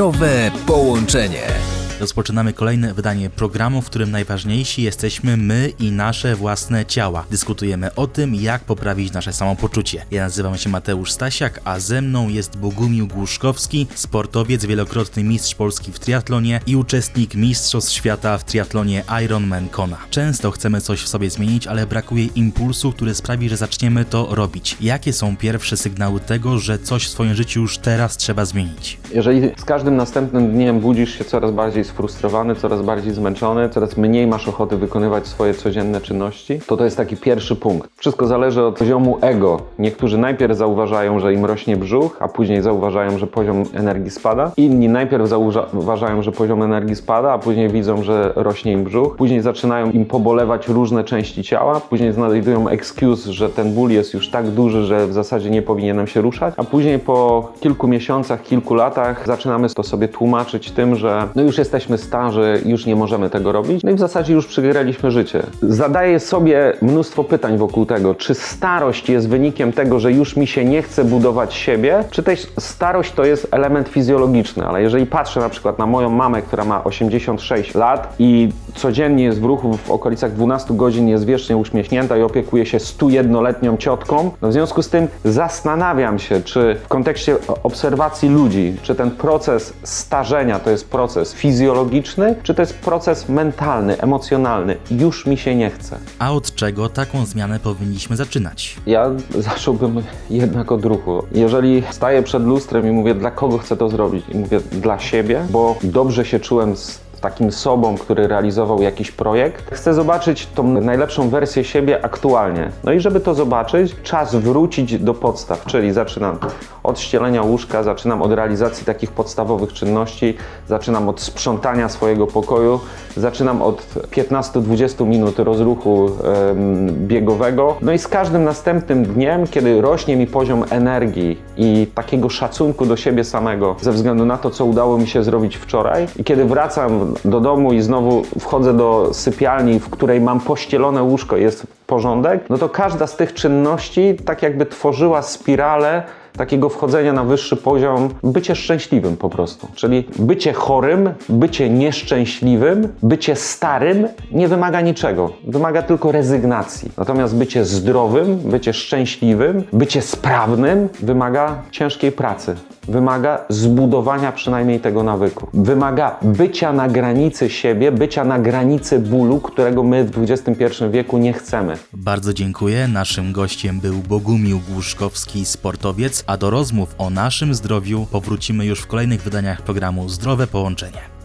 Zdrowe połączenie. Rozpoczynamy kolejne wydanie programu, w którym najważniejsi jesteśmy my i nasze własne ciała. Dyskutujemy o tym, jak poprawić nasze samopoczucie. Ja nazywam się Mateusz Stasiak, a ze mną jest Bogumił Głuszkowski, sportowiec, wielokrotny mistrz Polski w triatlonie i uczestnik Mistrzostw Świata w triatlonie Ironman Kona. Często chcemy coś w sobie zmienić, ale brakuje impulsu, który sprawi, że zaczniemy to robić. Jakie są pierwsze sygnały tego, że coś w swoim życiu już teraz trzeba zmienić? Jeżeli z każdym następnym dniem budzisz się coraz bardziej sfrustrowany, coraz bardziej zmęczony, coraz mniej masz ochoty wykonywać swoje codzienne czynności, to to jest taki pierwszy punkt. Wszystko zależy od poziomu ego. Niektórzy najpierw zauważają, że im rośnie brzuch, a później zauważają, że poziom energii spada. Inni najpierw zauważają, że poziom energii spada, a później widzą, że rośnie im brzuch. Później zaczynają im pobolewać różne części ciała, później znajdują excuse, że ten ból jest już tak duży, że w zasadzie nie powinienem się ruszać, a później po kilku miesiącach, kilku latach zaczynamy to sobie tłumaczyć tym, że no już jesteśmy starzy, już nie możemy tego robić, no i w zasadzie już przegraliśmy życie. Zadaję sobie mnóstwo pytań wokół tego, czy starość jest wynikiem tego, że już mi się nie chce budować siebie, czy też starość to jest element fizjologiczny, ale jeżeli patrzę na przykład na moją mamę, która ma 86 lat i codziennie jest w ruchu w okolicach 12 godzin, jest wiecznie uśmiechnięta i opiekuje się 101-letnią ciotką, no w związku z tym zastanawiam się, czy w kontekście obserwacji ludzi, czy ten proces starzenia to jest proces fizjologiczny, czy to jest proces mentalny, emocjonalny. Już mi się nie chce. A od czego taką zmianę powinniśmy zaczynać? Ja zacząłbym jednak od ruchu. Jeżeli staję przed lustrem i mówię, dla kogo chcę to zrobić, i mówię dla siebie, bo dobrze się czułem z takim sobą, który realizował jakiś projekt. Chcę zobaczyć tą najlepszą wersję siebie aktualnie. No i żeby to zobaczyć, czas wrócić do podstaw, czyli zaczynam od ścielenia łóżka, zaczynam od realizacji takich podstawowych czynności, zaczynam od sprzątania swojego pokoju, zaczynam od 15-20 minut rozruchu ym, biegowego. No i z każdym następnym dniem, kiedy rośnie mi poziom energii i takiego szacunku do siebie samego, ze względu na to, co udało mi się zrobić wczoraj, i kiedy wracam do domu i znowu wchodzę do sypialni, w której mam pościelone łóżko, jest porządek, no to każda z tych czynności tak jakby tworzyła spiralę takiego wchodzenia na wyższy poziom, bycie szczęśliwym po prostu. Czyli bycie chorym, bycie nieszczęśliwym, bycie starym nie wymaga niczego. Wymaga tylko rezygnacji. Natomiast bycie zdrowym, bycie szczęśliwym, bycie sprawnym wymaga ciężkiej pracy. Wymaga zbudowania przynajmniej tego nawyku. Wymaga bycia na granicy siebie, bycia na granicy bólu, którego my w XXI wieku nie chcemy. Bardzo dziękuję. Naszym gościem był Bogumił Głuszkowski, sportowiec, a do rozmów o naszym zdrowiu powrócimy już w kolejnych wydaniach programu Zdrowe Połączenie.